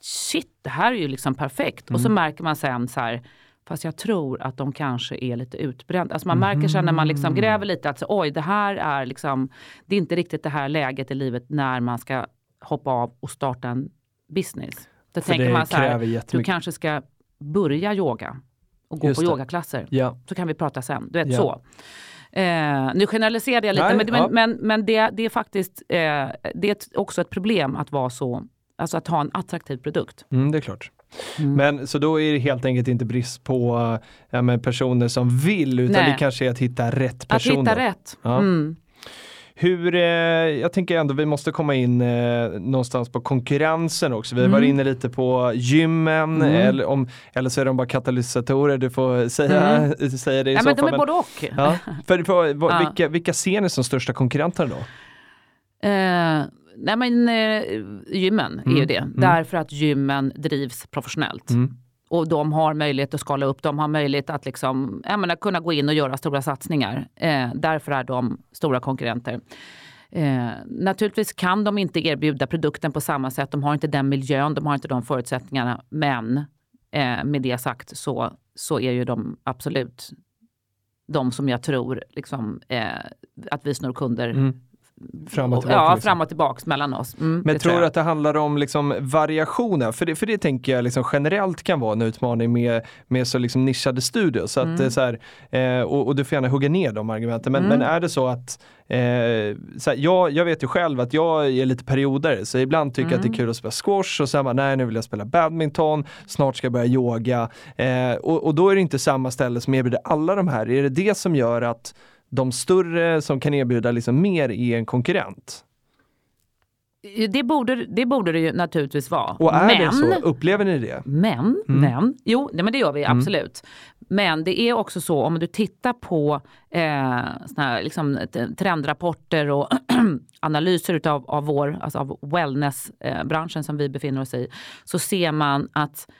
shit, det här är ju liksom perfekt. Och så märker man sen så här, fast jag tror att de kanske är lite utbrända. Alltså man märker sen när man liksom gräver lite att så, oj, det här är liksom, det är inte riktigt det här läget i livet när man ska hoppa av och starta en business. Då För tänker man så här, du kanske ska börja yoga och gå Just på det. yogaklasser. Ja. Så kan vi prata sen. Du vet Ja. så. Eh, nu generaliserade jag lite, Nej, men, ja. men, men, det, det är faktiskt eh, det är också ett problem att vara så, alltså att ha en attraktiv produkt. Mm, det är klart. Mm. Men så då är det helt enkelt inte brist på ja, men personer som vill utan Nej. det kanske är att hitta rätt Att person. hitta då. rätt. Ja. Mm. Hur, eh, jag tänker ändå vi måste komma in eh, någonstans på konkurrensen också. Vi Mm. varit inne lite på gymmen Mm. eller, om, eller så är de bara katalysatorer, du får säga, [laughs] säga det i Ja, så men de fall. är både och. ja. för, för, vad- [laughs] Ja. vilka, vilka ser ni som största konkurrenter då? Eh, nej men eh, gymmen är ju Mm, det. mm. Därför att gymmen drivs professionellt. Mm. Och de har möjlighet att skala upp, de har möjlighet att liksom, jag menar, kunna gå in och göra stora satsningar. Eh, därför är de stora konkurrenter. Eh, naturligtvis kan de inte erbjuda produkten på samma sätt, de har inte den miljön, de har inte de förutsättningarna. Men eh, med det sagt så, så är ju de absolut de som jag tror liksom, eh, att vi snor kunder Mm. Fram och tillbaka. ja, liksom. fram och tillbaks mellan oss. Mm, Men tror du att det handlar om liksom variationer? För det, för det tänker jag liksom generellt kan vara en utmaning med, med så liksom nischade studios. Så att, Mm. så här, eh, och, och du får gärna hugga ner de argumenten. Men, Mm. men är det så att, eh, så här, jag, jag vet ju själv att jag är lite perioder. Så ibland tycker jag att det är Mm. kul att spela squash och sen bara, nej nu vill jag spela badminton, snart ska jag börja yoga. Eh, och, och då är det inte samma ställe som erbjuder alla de här. Är det det som gör att de större som kan erbjuda liksom mer är en konkurrent? Det borde, det borde det ju naturligtvis vara. Och är men, det så? Upplever ni det? Men, Mm. men, jo, nej, men det gör vi absolut. Men det är också så om du tittar på eh, såna här, liksom, trendrapporter och [clears throat] analyser utav, av vår, alltså av wellnessbranschen som vi befinner oss i, så ser man att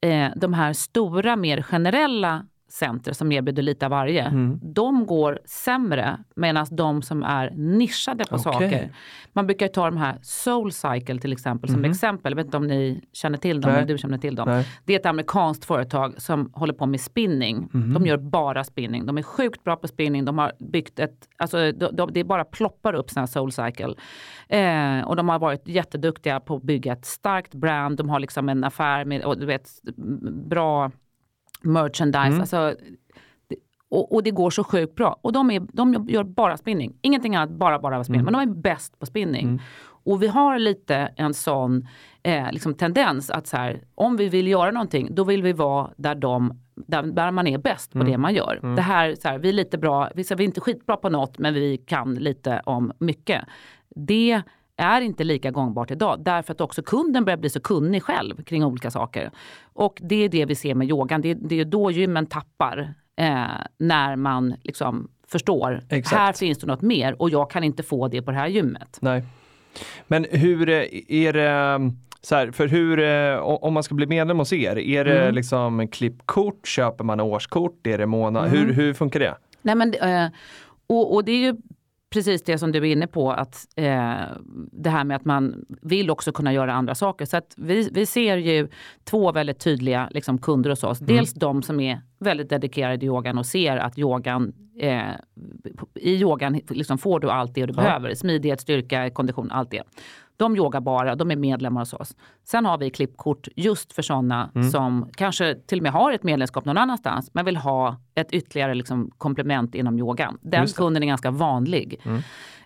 eh, de här stora, mer generella center som erbjuder lite av varje, Mm. de går sämre medan de som är nischade på Okej. saker. Man brukar ju ta de här Soul Cycle till exempel som exempel. Jag vet inte om ni känner till dem, Mhm. Nej. eller du känner till dem. Nej. Det är ett amerikanskt företag som håller på med spinning. Mhm. De gör bara spinning. De är sjukt bra på spinning. De har byggt ett, alltså de, de, det bara ploppar upp sådana Soul Cycle. Eh, och de har varit jätteduktiga på att bygga ett starkt brand. De har liksom en affär med, och du vet, bra merchandise. Mm. Alltså, och, och det går så sjukt bra. Och de, är, de gör bara spinning. Ingenting annat, bara bara spinning. Mm. Men de är bäst på spinning. Och vi har lite en sån eh, liksom tendens att så här, om vi vill göra någonting, då vill vi vara där, de, där, där man är bäst på Mm. det man gör. Det här, så här, vi är lite bra, vi är inte skitbra på något, men vi kan lite om mycket. Det är inte lika gångbart idag därför att också kunden börjar bli så kunnig själv kring olika saker. Och det är det vi ser med yogan. Det, det är då gymmen tappar eh, när man liksom förstår. Exakt. Här finns det något mer och jag kan inte få det på det här gymmet. Nej. Men hur eh, är det så här, för hur, eh, om man ska bli medlem hos er, är det Mm. liksom klippkort, köper man årskort, är det månad, Mm. hur, hur funkar det? Nej, men, eh, och, och det är ju precis det som du är inne på, att eh, det här med att man vill också kunna göra andra saker. Så att vi, vi ser ju två väldigt tydliga liksom, kunder hos oss. Dels de som är väldigt dedikerade i yogan och ser att yogan, eh, i yogan liksom får du allt det du behöver. Smidighet, styrka, kondition, allt det. De yogar bara, de är medlemmar hos oss. Sen har vi klippkort just för sådana som kanske till och med har ett medlemskap någon annanstans men vill ha ett ytterligare liksom komplement inom yogan. Den kunden är ganska vanlig.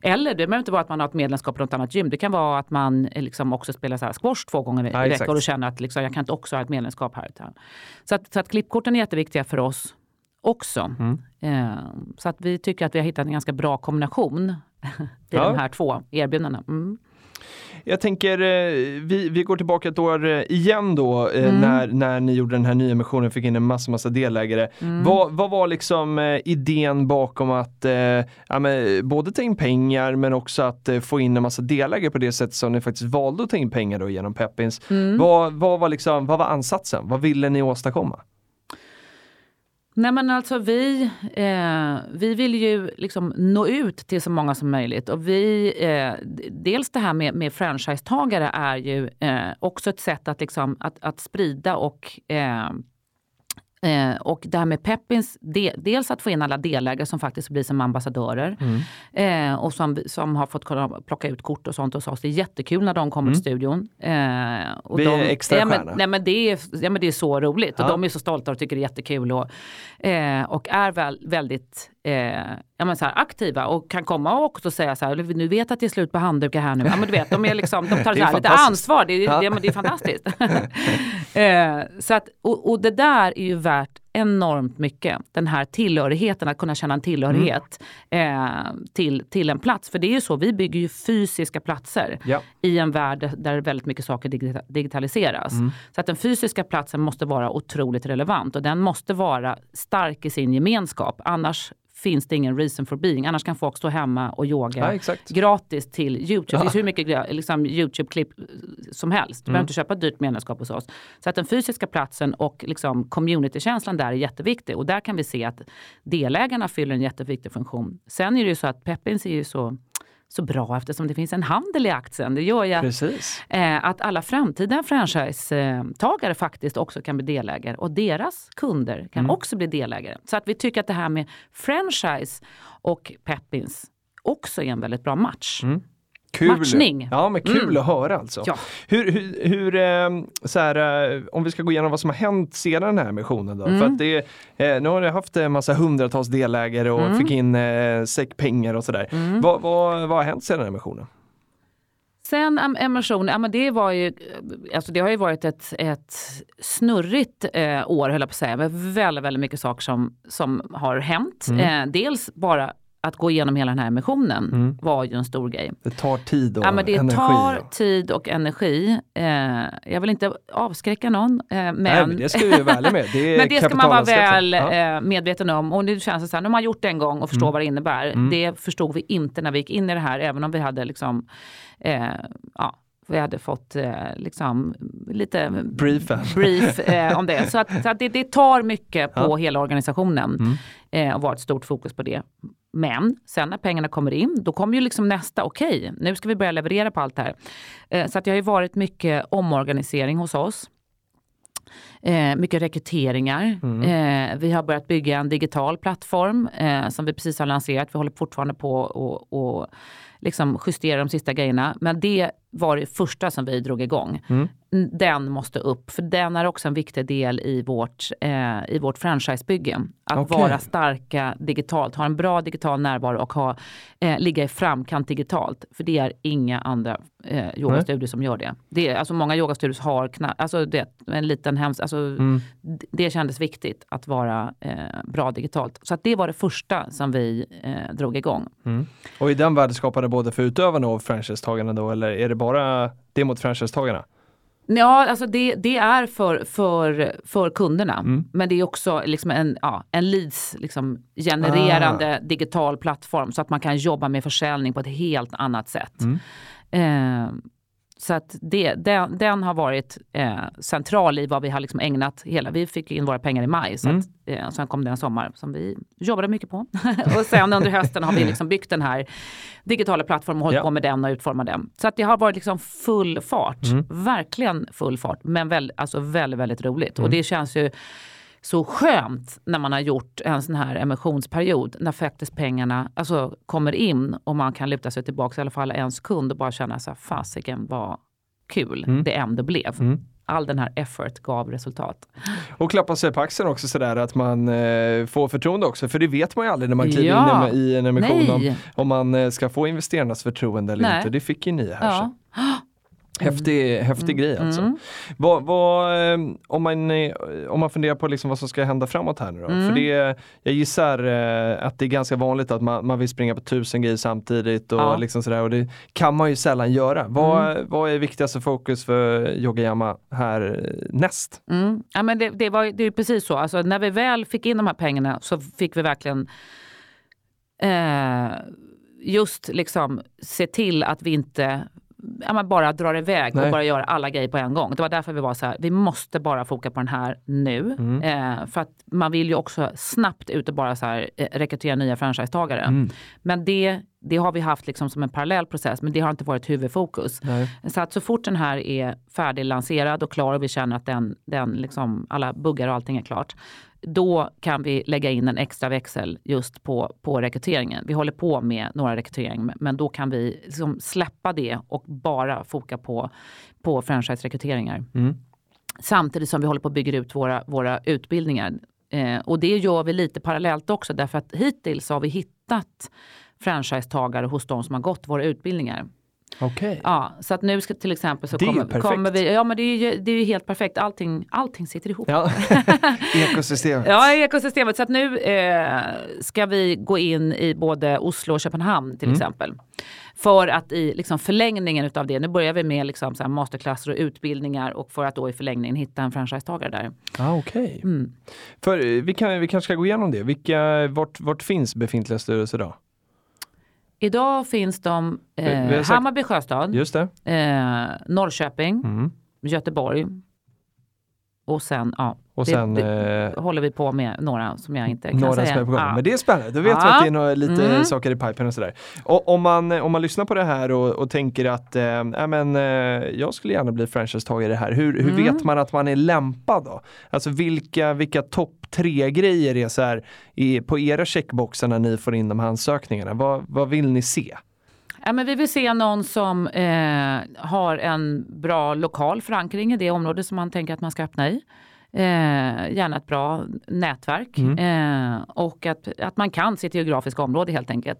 Eller det behöver inte vara att man har ett medlemskap på något annat gym. Det kan vara att man eh, liksom också spelar så här squash två gånger i Ja, veckan och känner att liksom, jag kan inte också ha ett medlemskap här. Så att, så att klippkorten är jätteviktiga för oss också. Mm. Eh, så att vi tycker att vi har hittat en ganska bra kombination [laughs] i Ja. de här två erbjudandena. Mm. Jag tänker, eh, vi, vi går tillbaka ett år eh, igen då eh, Mm. när, när ni gjorde den här nyemissionen, fick in en massa, massa delägare. Mm. Vad, vad var liksom idén bakom att eh, ja, men, både ta in pengar men också att eh, få in en massa delägare på det sätt som ni faktiskt valde att ta in pengar då genom Peppins. Mm. Vad, vad, var liksom, vad var ansatsen? Vad ville ni åstadkomma? Nej men alltså vi, eh, vi vill ju liksom nå ut till så många som möjligt. Och vi, eh, dels det här med, med franchisetagare är ju eh, också ett sätt att, liksom, att, att sprida och eh, eh, och det här med Peppins, de, dels att få in alla delägare som faktiskt blir som ambassadörer eh, och som, som har fått kunna plocka ut kort och sånt hos oss. Det är jättekul när de kommer till studion. Eh, och Blir de, det extra ja, men, nej, men det, är, ja, men det är så roligt Ja. och de är så stolta och tycker det är jättekul. Och, eh, och är väl, väldigt eh, ja, men så här, aktiva och kan komma och också säga så här, nu vet att det är slut på handdukar här nu. Ja, men du vet, de, är liksom, de tar Det så här, lite ansvar, det är, Ja. det, men det är fantastiskt. [laughs] eh, så att, och, och det där är ju värt enormt mycket. Den här tillhörigheten, att kunna känna en tillhörighet eh, till, till en plats. För det är ju så, vi bygger ju fysiska platser Ja. i en värld där väldigt mycket saker digita- digitaliseras. Så att den fysiska platsen måste vara otroligt relevant och den måste vara stark i sin gemenskap. Annars finns det ingen reason for being. Annars kan folk stå hemma och yoga Ja, gratis till Youtube. Ja. Det finns [laughs] hur mycket liksom, Youtube-klipp som helst. Du behöver inte köpa ett dyrt medlemskap hos oss. Så att den fysiska platsen och liksom, communitykänslan där är jätteviktig. Och där kan vi se att delägarna fyller en jätteviktig funktion. Sen är det ju så att Peppins är ju så, så bra eftersom det finns en handel i aktien. Det gör ju att. Eh, att alla framtida franchisetagare faktiskt också kan bli delägare och deras kunder kan också bli delägare. Så att vi tycker att det här med franchise och Peppins också är en väldigt bra match. Kul. Matchning. Ja men kul Mm. att höra alltså. Ja. Hur, hur, hur eh, så här, eh, om vi ska gå igenom vad som har hänt sedan den här emissionen då. Mm. För det, eh, nu har jag haft en massa hundratals delägare och Mm. fick in eh, säckpengar och sådär. Vad, vad, vad har hänt sedan emissionen? Sen em- emission, ja, men det, var ju, alltså det har ju varit ett, ett snurrigt eh, år höll jag på att säga. Med väldigt, väldigt mycket saker som, som har hänt. Mm. Eh, dels bara att gå igenom hela den här emissionen Mm. var ju en stor grej. Det tar tid och Ja, men det energi. tar och- tid och energi. Eh, jag vill inte avskräcka någon, eh, men, Nej, men det ska vi vara med. Det [laughs] men det ska man vara väl Ja. eh, medveten om. Och nu känns det så här, nu har man gjort det en gång och förstår Mm. vad det innebär. Mm. Det förstod vi inte när vi gick in i det här, även om vi hade liksom, eh, ja, vi hade fått eh, liksom lite Briefen. brief eh, [laughs] om det. Så, att, så att det, det tar mycket på Ja. hela organisationen Mm. eh, och var ett stort fokus på det. Men sen när pengarna kommer in, då kommer ju liksom nästa, okej, nu ska vi börja leverera på allt det här. Eh, så att det har ju varit mycket omorganisering hos oss. Eh, mycket rekryteringar. Mm. Eh, vi har börjat bygga en digital plattform eh, som vi precis har lanserat. Vi håller fortfarande på och, och liksom justera de sista grejerna. Men det var det första som vi drog igång. Mm. Den måste upp, för den är också en viktig del i vårt, eh, i vårt franchisebygge. Att Okej. vara starka digitalt, ha en bra digital närvaro och ha, eh, ligga i framkant digitalt. För det är inga andra eh, yogastudios som gör det. det är, alltså många yogastudios har kna- alltså det, en liten hems... Alltså, Mm. Det kändes viktigt att vara eh, bra digitalt. Så att det var det första som vi eh, drog igång. Mm. Och är den värdeskapande både för utövarna och franchisetagarna då eller är det bara det mot franchisetagarna? Ja, alltså det, det är för, för, för kunderna. Mm. Men det är också liksom en, ja, en leads liksom, genererande Ah. digital plattform så att man kan jobba med försäljning på ett helt annat sätt. Mm. Eh, så att det, den, den har varit eh, central i vad vi har liksom ägnat hela... Vi fick in våra pengar i maj, så Mm. att, eh, sen kom det en sommar som vi jobbade mycket på. [laughs] och sen under hösten har vi liksom byggt den här digitala plattformen och hållit Ja. på med den och utformat den. Så att det har varit liksom full fart, Mm. verkligen full fart, men väl, alltså väldigt, väldigt roligt. Mm. Och det känns ju så skönt när man har gjort en sån här emissionsperiod när faktiskt pengarna alltså, kommer in och man kan luta sig tillbaka, i alla fall ens kund och bara känna så här, fasiken vad kul Mm. det ändå blev. Mm. All den här effort gav resultat. Och klappa sig på axeln också sådär att man eh, får förtroende också för det vet man ju aldrig när man kliver Ja. in i en emission om, om man eh, ska få investerarnas förtroende eller Nej. inte. Det fick ju ni här. Så. [gasps] Ja. Häftig, häftig grej alltså. Mm. Vad, vad, eh, om, man, eh, om man funderar på liksom vad som ska hända framåt här nu då? Mm. För det, jag gissar eh, att det är ganska vanligt att man, man vill springa på tusen grejer samtidigt och, Ja. liksom sådär, och det kan man ju sällan göra. Vad, vad är viktigaste fokus för Yogayama här näst? Mm. Ja, men det, det, var, det är precis så. Alltså, när vi väl fick in de här pengarna så fick vi verkligen eh, just liksom se till att vi inte ja, bara drar iväg Nej. och bara gör alla grejer på en gång. Det var därför vi var så här, vi måste bara foka på den här nu. Mm. Eh, för att man vill ju också snabbt ut och bara så här, eh, rekrytera nya franchisetagare. Mm. Men det, det har vi haft liksom som en parallell process, men det har inte varit huvudfokus. Nej. Så att så fort den här är färdiglanserad och klar och vi känner att den, den liksom, alla buggar och allting är klart, då kan vi lägga in en extra växel just på, på rekryteringen. Vi håller på med några rekryteringar, men då kan vi liksom släppa det och bara foka på, på franchise-rekryteringar. Mm. Samtidigt som vi håller på att bygga ut våra, våra utbildningar. Eh, och det gör vi lite parallellt också, därför att hittills har vi hittat franchisetagare hos de som har gått våra utbildningar. Okej. Ja, så att nu ska till exempel så Det är ju kommer, perfekt. kommer vi, ja men det är ju, det är ju helt perfekt, allting, allting sitter ihop. Ja. [laughs] Ekosystemet. Ja, i ekosystemet. Så att nu eh, ska vi gå in i både Oslo och Köpenhamn till Mm. exempel. För att i liksom, förlängningen utav det, nu börjar vi med liksom, så masterklasser och utbildningar och för att då i förlängningen hitta en franchisetagare där. Ah, Okej. Mm. För eh, vi, kan, vi kanske ska gå igenom det. Vilka, vart, vart finns befintliga styrelser idag? Idag finns de eh, Hammarby Sjöstad, Just det. eh, Norrköping, Mm. Göteborg och sen ja, Och Det- sen det- eh, håller vi på med några som jag inte kan några säga. som är på gång. Ja. Men det är spännande, då vet vi Ja. att det är några, lite Mm. saker i pipen och sådär. Och om man, om man lyssnar på det här och, och tänker att eh, äh, men, eh, jag skulle gärna bli franchisetagare här. Hur, hur Mm. vet man att man är lämpad då? Alltså vilka, vilka topp tre grejer är så här i, på era checkboxar när ni får in de här ansökningarna? Vad, vad vill ni se? Ja, men vi vill se någon som eh, har en bra lokal förankring i det område som man tänker att man ska öppna i. Eh, gärna ett bra nätverk Mm. eh, och att, att man kan sitt geografiska område helt enkelt.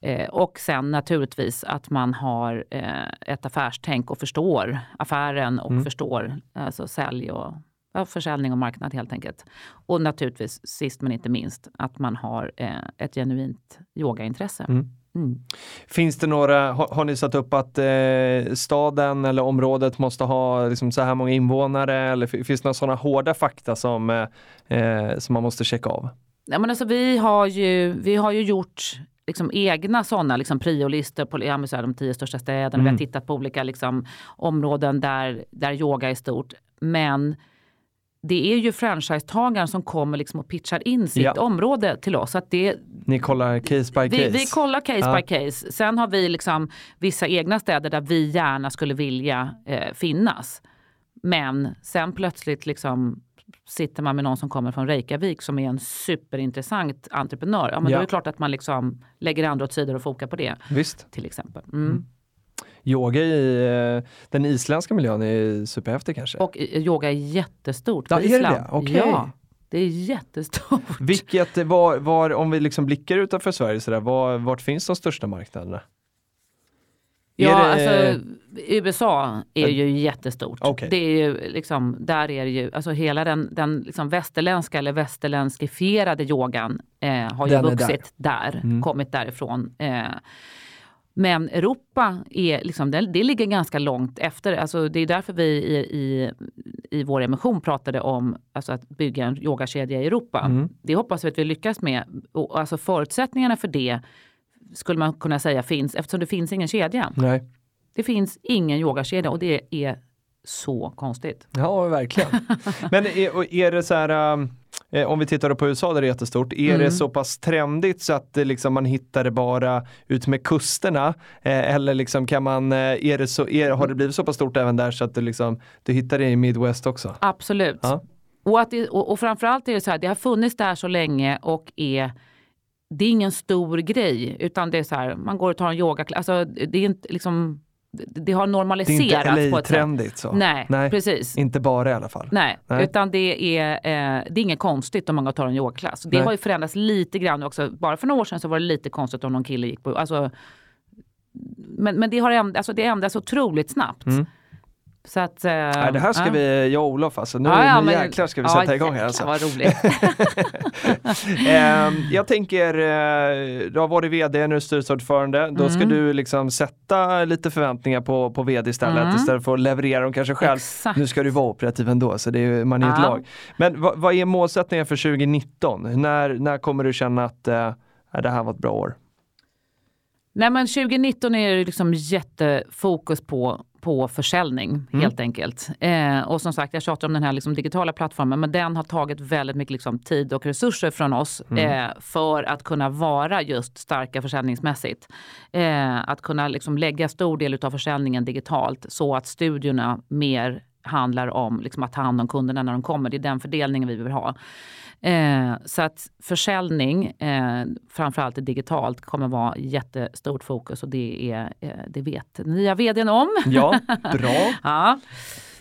Eh, och sen naturligtvis att man har eh, ett affärstänk och förstår affären och Mm. förstår alltså sälj och ja, försäljning och marknad helt enkelt. Och naturligtvis sist men inte minst att man har eh, ett genuint yogaintresse. Mm. Mm. Finns det några, har, har ni satt upp att eh, staden eller området måste ha liksom, så här många invånare eller fi- finns det några sådana hårda fakta som, eh, eh, som man måste checka av? Ja, men alltså, vi, har ju, vi har ju gjort liksom, egna sådana liksom, priolistor på ja, så här, de tio största städerna. Vi Mm. har tittat på olika liksom, områden där, där yoga är stort. Men det är ju franchisetagaren som kommer liksom och pitchar in sitt Ja. område till oss. Så att det, Ni kollar case by case? vi, kollar case Ja. by case. Sen har vi liksom vissa egna städer där vi gärna skulle vilja eh, finnas. Men sen plötsligt liksom sitter man med någon som kommer från Reykjavik som är en superintressant entreprenör. Ja, men Ja. Då är det klart att man liksom lägger andra åt sidor och fokar på det Visst. till exempel. Mm. Yoga i eh, den isländska miljön är superhäftig kanske? Och eh, yoga är jättestort på Ja, är det Island. Okej. Ja, det är jättestort. Vilket, var, var, om vi liksom blickar utanför Sverige, sådär, var, vart finns de största marknaderna? Ja, det- alltså USA är ju jättestort. Okej. Det är ju liksom, där är det ju, alltså hela den, den liksom västerländska eller västerländskifierade yogan eh, har ju Den vuxit där, Mm. kommit därifrån. Eh, men Europa är liksom, det, det ligger ganska långt efter. Alltså det är därför vi i, i, i vår emission pratade om alltså att bygga en yogakedja i Europa. Mm. Det hoppas vi att vi lyckas med. Och alltså förutsättningarna för det skulle man kunna säga finns eftersom det finns ingen kedja. Nej. Det finns ingen yogakedja och det är så konstigt. Ja, verkligen. [laughs] Men är, är det så här, eh, om vi tittar på USA där det är jättestort, är Mm. det så pass trendigt så att liksom man hittar det bara ut med kusterna? Eh, eller liksom kan man, eh, är det så, är, har det blivit så pass stort även där så att du, liksom, du hittar det i Midwest också? Absolut. Ja. Och, att det, och, och framförallt är det så här, det har funnits där så länge och är det är ingen stor grej utan det är så här, man går och tar en yogaklass. Alltså, det är inte liksom, det, har Det är normaliserats inte. LA-trendigt så? Nej, Nej. precis. Inte bara i alla fall? Nej, Nej. utan det är, eh, det är inget konstigt om man tar en yogaklass. Det Nej. har ju förändrats lite grann också. Bara för några år sedan så var det lite konstigt om någon kille gick på... Alltså, men, men det har änd, alltså det ändras otroligt snabbt. Mm. Så att, eh, Nej, det här ska ja. vi, jag och Olof alltså, nu, Ja, ja, nu men- jäklar ska vi ja, sätta igång här alltså. Vad roligt. [laughs] Ehm, jag tänker, eh, du har varit vd, nu styrelseordförande. Då ska Mm. du liksom sätta lite förväntningar på, på vd istället Mm. istället för att leverera dem kanske själv. Exakt. Nu ska du vara operativ ändå, så det är, man är ett lag. Men vad, vad är målsättningen för 2019? När, när kommer du känna att eh, det här var ett bra år? Nej men 2019 är det liksom jättefokus på, på försäljning Mm. helt enkelt. Eh, och som sagt, jag tjatar om den här liksom digitala plattformen men den har tagit väldigt mycket liksom tid och resurser från oss Mm. eh, för att kunna vara just starka försäljningsmässigt. Eh, att kunna liksom lägga stor del av försäljningen digitalt så att studiorna mer handlar om liksom att ta hand om kunderna när de kommer. Det är den fördelningen vi vill ha. Eh, så att försäljning, eh, framförallt digitalt, kommer vara jättestort fokus och det, är, eh, det vet nya vdn om. Ja, [laughs] bra. Ja.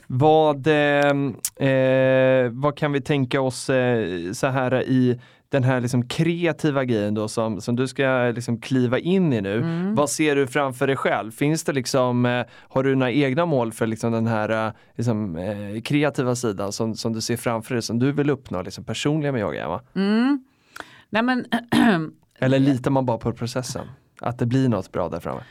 Vad, eh, eh, vad kan vi tänka oss eh, så här i den här liksom kreativa grejen då som, som du ska liksom kliva in i nu. Mm. Vad ser du framför dig själv? Finns det liksom, eh, har du några egna mål för liksom den här eh, liksom, eh, kreativa sidan som, som du ser framför dig som du vill uppnå liksom personligen med yoga? Emma? Mm. Nej men, [clears throat] Eller litar man bara på processen? Att det blir något bra där framme?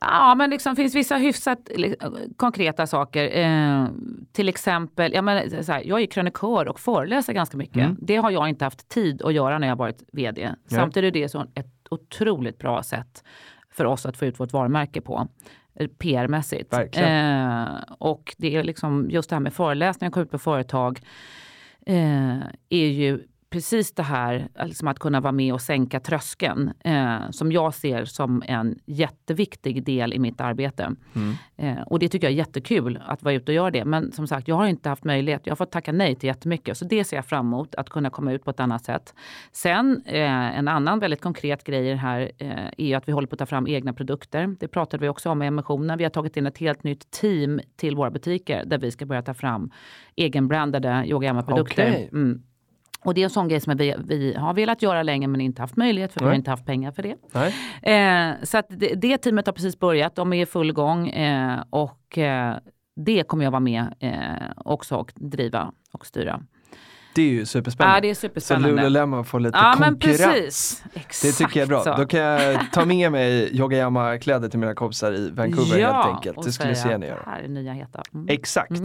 Ja, men liksom finns vissa hyfsat li- konkreta saker. Eh, till exempel, ja, men, så här, jag är krönikör och föreläser ganska mycket. Mm. Det har jag inte haft tid att göra när jag varit vd. Samtidigt är det så ett otroligt bra sätt för oss att få ut vårt varumärke på. eh, PR-mässigt. Eh, och det är liksom just det här med föreläsningar, komma ut på företag eh, är ju precis det här liksom att kunna vara med och sänka tröskeln eh, som jag ser som en jätteviktig del i mitt arbete. Mm. Eh, och det tycker jag är jättekul att vara ute och göra det. Men som sagt, jag har inte haft möjlighet. Jag har fått tacka nej till jättemycket. Så det ser jag fram emot, att kunna komma ut på ett annat sätt. Sen eh, en annan väldigt konkret grej här eh, är att vi håller på att ta fram egna produkter. Det pratade vi också om i emissionen. Vi har tagit in ett helt nytt team till våra butiker där vi ska börja ta fram egenbrandade Yoga-produkter. Okej. Mm. Och det är en sån grej som vi, vi har velat göra länge men inte haft möjlighet för vi Nej. har inte haft pengar för det. Eh, så att det, det teamet har precis börjat, de är i full gång eh, och eh, det kommer jag vara med eh, också och driva och styra. Det är ju superspännande. Ja, det är Så superspännande. Lululemon får lite Ja, konkurrens. Det tycker jag är bra. så. Då kan jag ta med mig Yogayama-kläder till mina kompisar i Vancouver ja, helt enkelt. Det skulle säga så gärna här är nya heta. Mm. Exakt. [laughs]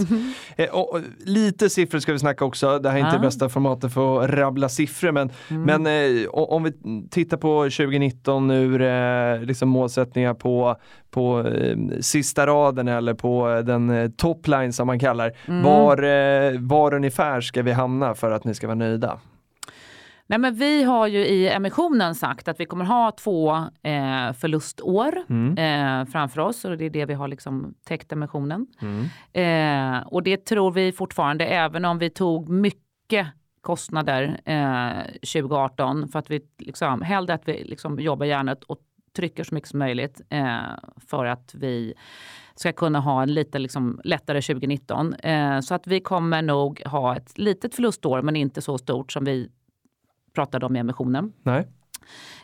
Eh, och, lite siffror ska vi snacka också. Det här är inte Ja. Mm. det bästa formatet för att rabbla siffror men, men eh, om vi tittar på 2019 ur eh, liksom målsättningar på, på eh, sista raden eller på eh, den eh, topline som man kallar. Mm. Var, eh, var ungefär ska vi hamna för att ni ska vara nöjda? Nej, men vi har ju i emissionen sagt att vi kommer ha två eh, förlustår Mm. eh, framför oss och det är det vi har liksom täckt emissionen. Mm. Eh, och det tror vi fortfarande, även om vi tog mycket kostnader eh, 2018 för att vi liksom, hellre att vi liksom jobbar järnet och trycker så mycket som möjligt eh, för att vi ska kunna ha en lite liksom, lättare 2019. Eh, så att vi kommer nog ha ett litet förlustår men inte så stort som vi pratade om i emissionen. Nej?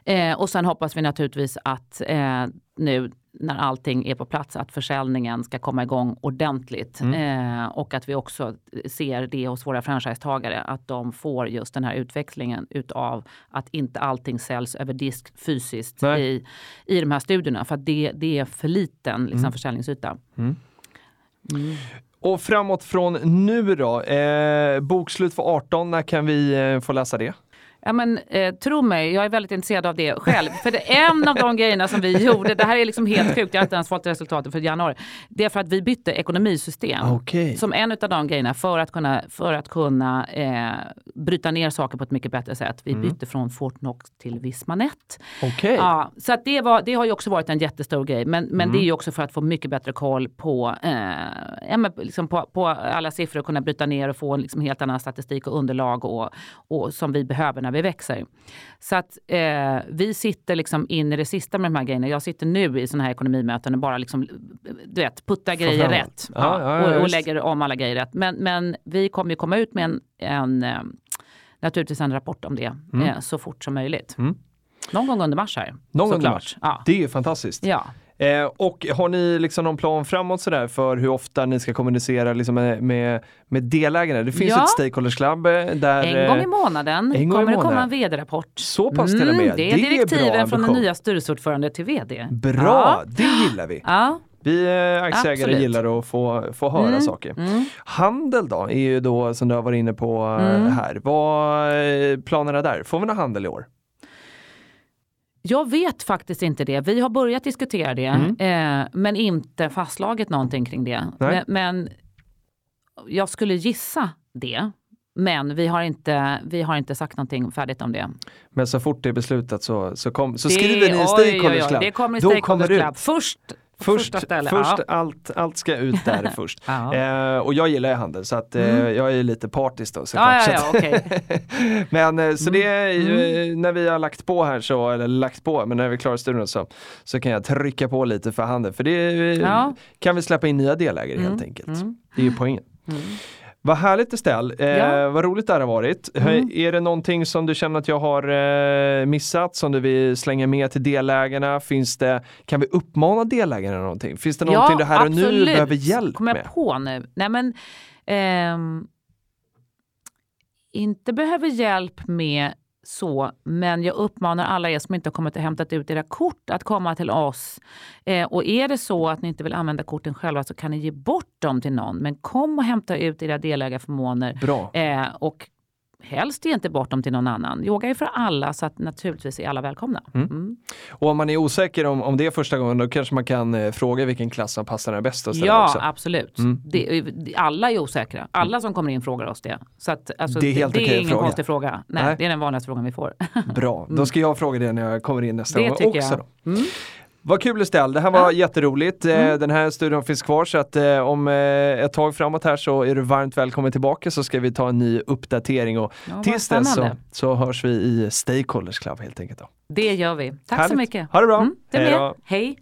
Eh, och sen hoppas vi naturligtvis att eh, nu när allting är på plats att försäljningen ska komma igång ordentligt. Eh, och att vi också ser det hos våra franchisetagare att de får just den här utväxlingen utav att inte allting säljs över disk fysiskt Nej. i, i de här studierna. För att det, det är för liten liksom, försäljningsyta. Och framåt från nu då? Eh, bokslut för 18, när kan vi eh, få läsa det? Ja, men, eh, tro mig, jag är väldigt intresserad av det själv. För det är en av de grejerna som vi gjorde, det här är liksom helt sjukt, jag har inte ens fått resultatet för januari. Det är för att vi bytte ekonomisystem. Okej. Som en av de grejerna för att kunna, för att kunna eh, bryta ner saker på ett mycket bättre sätt. Vi bytte från Fortnox till Vismanet. Okej. Ja, så att det, var, det har ju också varit en jättestor grej. Men, men det är ju också för att få mycket bättre koll på, eh, ja, liksom på, på alla siffror och kunna bryta ner och få en liksom helt annan statistik och underlag och, och som vi behöver när vi växer. Så att eh, vi sitter liksom in i det sista med de här grejerna. Jag sitter nu i sådana här ekonomimöten och bara liksom, du vet, puttar grejer rätt. Ja, ja, ja, och, och lägger om alla grejer rätt. Men, men vi kommer ju komma ut med en, en eh, naturligtvis en rapport om det eh, så fort som möjligt. Mm. Någon gång under mars här. Någon gång under mars. Ja. Det är ju fantastiskt. ja. Eh, och har ni liksom någon plan framåt sådär för hur ofta ni ska kommunicera liksom med, med, med delägarna? Det finns Ja. ett stakeholders club eh, där... En gång i eh, månaden en gång i kommer det komma månaden. en vd-rapport. Så pass till och med. det är Det är direktiven bra från den nya styrelseordförande till vd. Bra, Ja. det gillar vi. Ja. Vi aktieägare Absolut. gillar att få, få höra Mm, saker. mm. Handel då, är ju då som du har varit inne på Mm. här. Vad är planerna där? Får vi någon handel i år? Jag vet faktiskt inte det. Vi har börjat diskutera det, Mm. eh, men inte fastslagit någonting kring det. Men, men jag skulle gissa det. Men vi har, inte, vi har inte sagt någonting färdigt om det. Men så fort det är beslutat så, så, kom, så det, skriver ni i Stakeholders Club. Det kommer i Stakeholders Club. Först, Först, först ja. allt, allt ska ut där [laughs] först. Eh, och jag gillar ju handel så att eh, Mm. jag är lite partisk då såklart. Ja, ja, okej. [laughs] men eh, så det är ju, Mm. eh, när vi har lagt på här så, eller lagt på, men när vi är klara studion så, så kan jag trycka på lite för handel. För det är- kan vi släppa in nya delägare Mm, helt enkelt. mm. Det är ju poängen. Vad härligt Estelle, eh, Ja. vad roligt det här har varit. Mm. Är det någonting som du känner att jag har eh, missat som du vill slänga med till delägarna? Finns det, kan vi uppmana delägarna någonting? Finns det någonting du här och nu behöver hjälp Kommer jag med? på nu? Nej men, ehm, inte behöver hjälp med så, men jag uppmanar alla er som inte har kommit och hämtat ut era kort att komma till oss. Eh, och är det så att ni inte vill använda korten själva så kan ni ge bort dem till någon. Men kom och hämta ut era delägarförmåner Bra. eh, och helst ge inte bort dem till någon annan. Yoga är för alla så att naturligtvis är alla välkomna. Mm. Mm. Och om man är osäker om, om det är första gången då kanske man kan eh, fråga vilken klass som passar den bäst Ja, också. absolut. Mm. Det, alla är osäkra. Alla som kommer in frågar oss det. Så att, alltså, Det är helt det okej är ingen fråga. konstig fråga. Nej, Nej. Det är den vanligaste frågan vi får. [laughs] Bra, då ska jag fråga det när jag kommer in nästa det gång också. Vad kul Estelle, det här var Ja. jätteroligt. Eh, Mm. Den här studion finns kvar så att eh, om eh, ett tag framåt här så är du varmt välkommen tillbaka så ska vi ta en ny uppdatering och Ja, tills dess så, så hörs vi i Stakeholders Club helt enkelt. Då. Det gör vi. Tack Härligt. så mycket. Ha det bra. Mm, det. Hej.